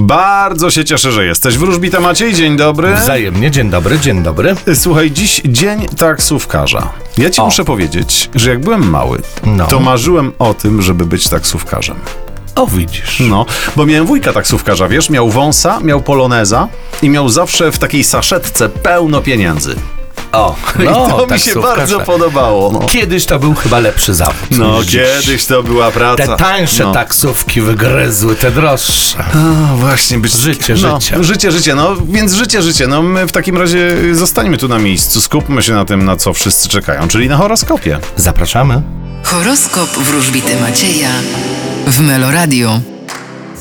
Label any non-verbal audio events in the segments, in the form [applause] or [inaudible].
Bardzo się cieszę, że jesteś. Wróżbita Maciej, dzień dobry. Wzajemnie, dzień dobry, dzień dobry. Słuchaj, dziś dzień taksówkarza. Ja ci O. muszę powiedzieć, że jak byłem mały, No. to marzyłem o tym, żeby być taksówkarzem. O, widzisz. No, bo miałem wujka taksówkarza, wiesz, miał wąsa, miał poloneza i miał zawsze w takiej saszetce pełno pieniędzy. O, I no, to mi się bardzo podobało. No, Kiedyś to był chyba lepszy zawód. no kiedyś to była praca. Te tańsze no. taksówki wygryzły te droższe. A, właśnie, być... Życie, no, życie. Życie, życie, no więc życie, życie. No my w takim razie zostańmy tu na miejscu, skupmy się na tym, na co wszyscy czekają, czyli na horoskopie. Zapraszamy. Horoskop wróżbity Macieja w Meloradio.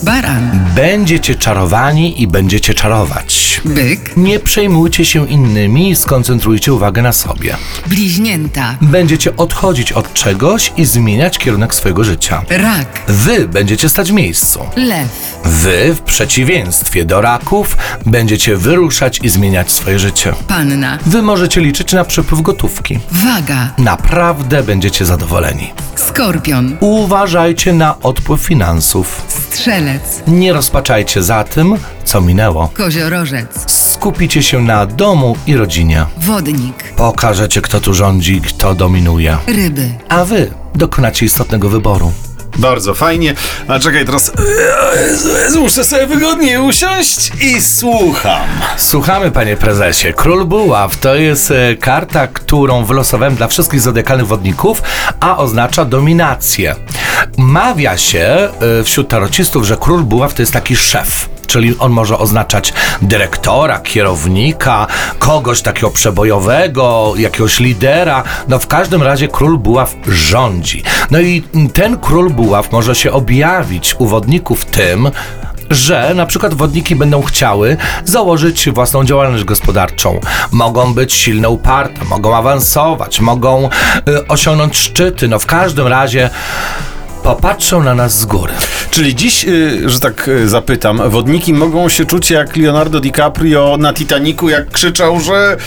Baran, Będziecie czarowani i będziecie czarować. byk, Nie przejmujcie się innymi i skoncentrujcie uwagę na sobie. bliźnięta, Będziecie odchodzić od czegoś i zmieniać kierunek swojego życia. rak, Wy będziecie stać w miejscu. lew, Wy, w przeciwieństwie do raków, będziecie wyruszać i zmieniać swoje życie. panna, Wy możecie liczyć na przepływ gotówki. waga, Naprawdę będziecie zadowoleni. skorpion, Uważajcie na odpływ finansów. Strzelec, Nie rozpaczajcie za tym, co minęło. koziorożec, Skupicie się na domu i rodzinie. wodnik, Pokażecie, kto tu rządzi, kto dominuje. ryby, A wy dokonacie istotnego wyboru. Bardzo fajnie. A czekaj, teraz... Jezu, Jezu, Muszę sobie wygodniej usiąść i słucham. Słuchamy, panie prezesie. Król Buław to jest e, karta, którą wylosowałem dla wszystkich zodiakalnych wodników, a oznacza dominację. Mawia się e, wśród tarocistów, że król Buław to jest taki szef. Czyli on może oznaczać dyrektora, kierownika, kogoś takiego przebojowego, jakiegoś lidera. No w każdym razie król buław rządzi. No i ten król buław może się objawić u wodników tym, że na przykład wodniki będą chciały założyć własną działalność gospodarczą. Mogą być silne, uparte, mogą awansować, mogą y, osiągnąć szczyty. No w każdym razie popatrzą na nas z góry. Czyli dziś, y, że tak y, zapytam, wodniki mogą się czuć jak Leonardo DiCaprio na Titanicu, jak krzyczał, że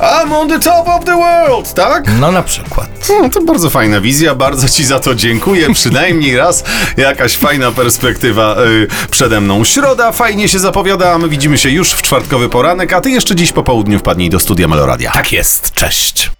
I'm on the top of the world, tak? No na przykład. No, to bardzo fajna wizja, bardzo Ci za to dziękuję. [laughs] Przynajmniej raz jakaś fajna perspektywa y, przede mną. Środa fajnie się zapowiada, my widzimy się już w czwartkowy poranek, a Ty jeszcze dziś po południu wpadnij do studia Meloradia. Tak jest. Cześć.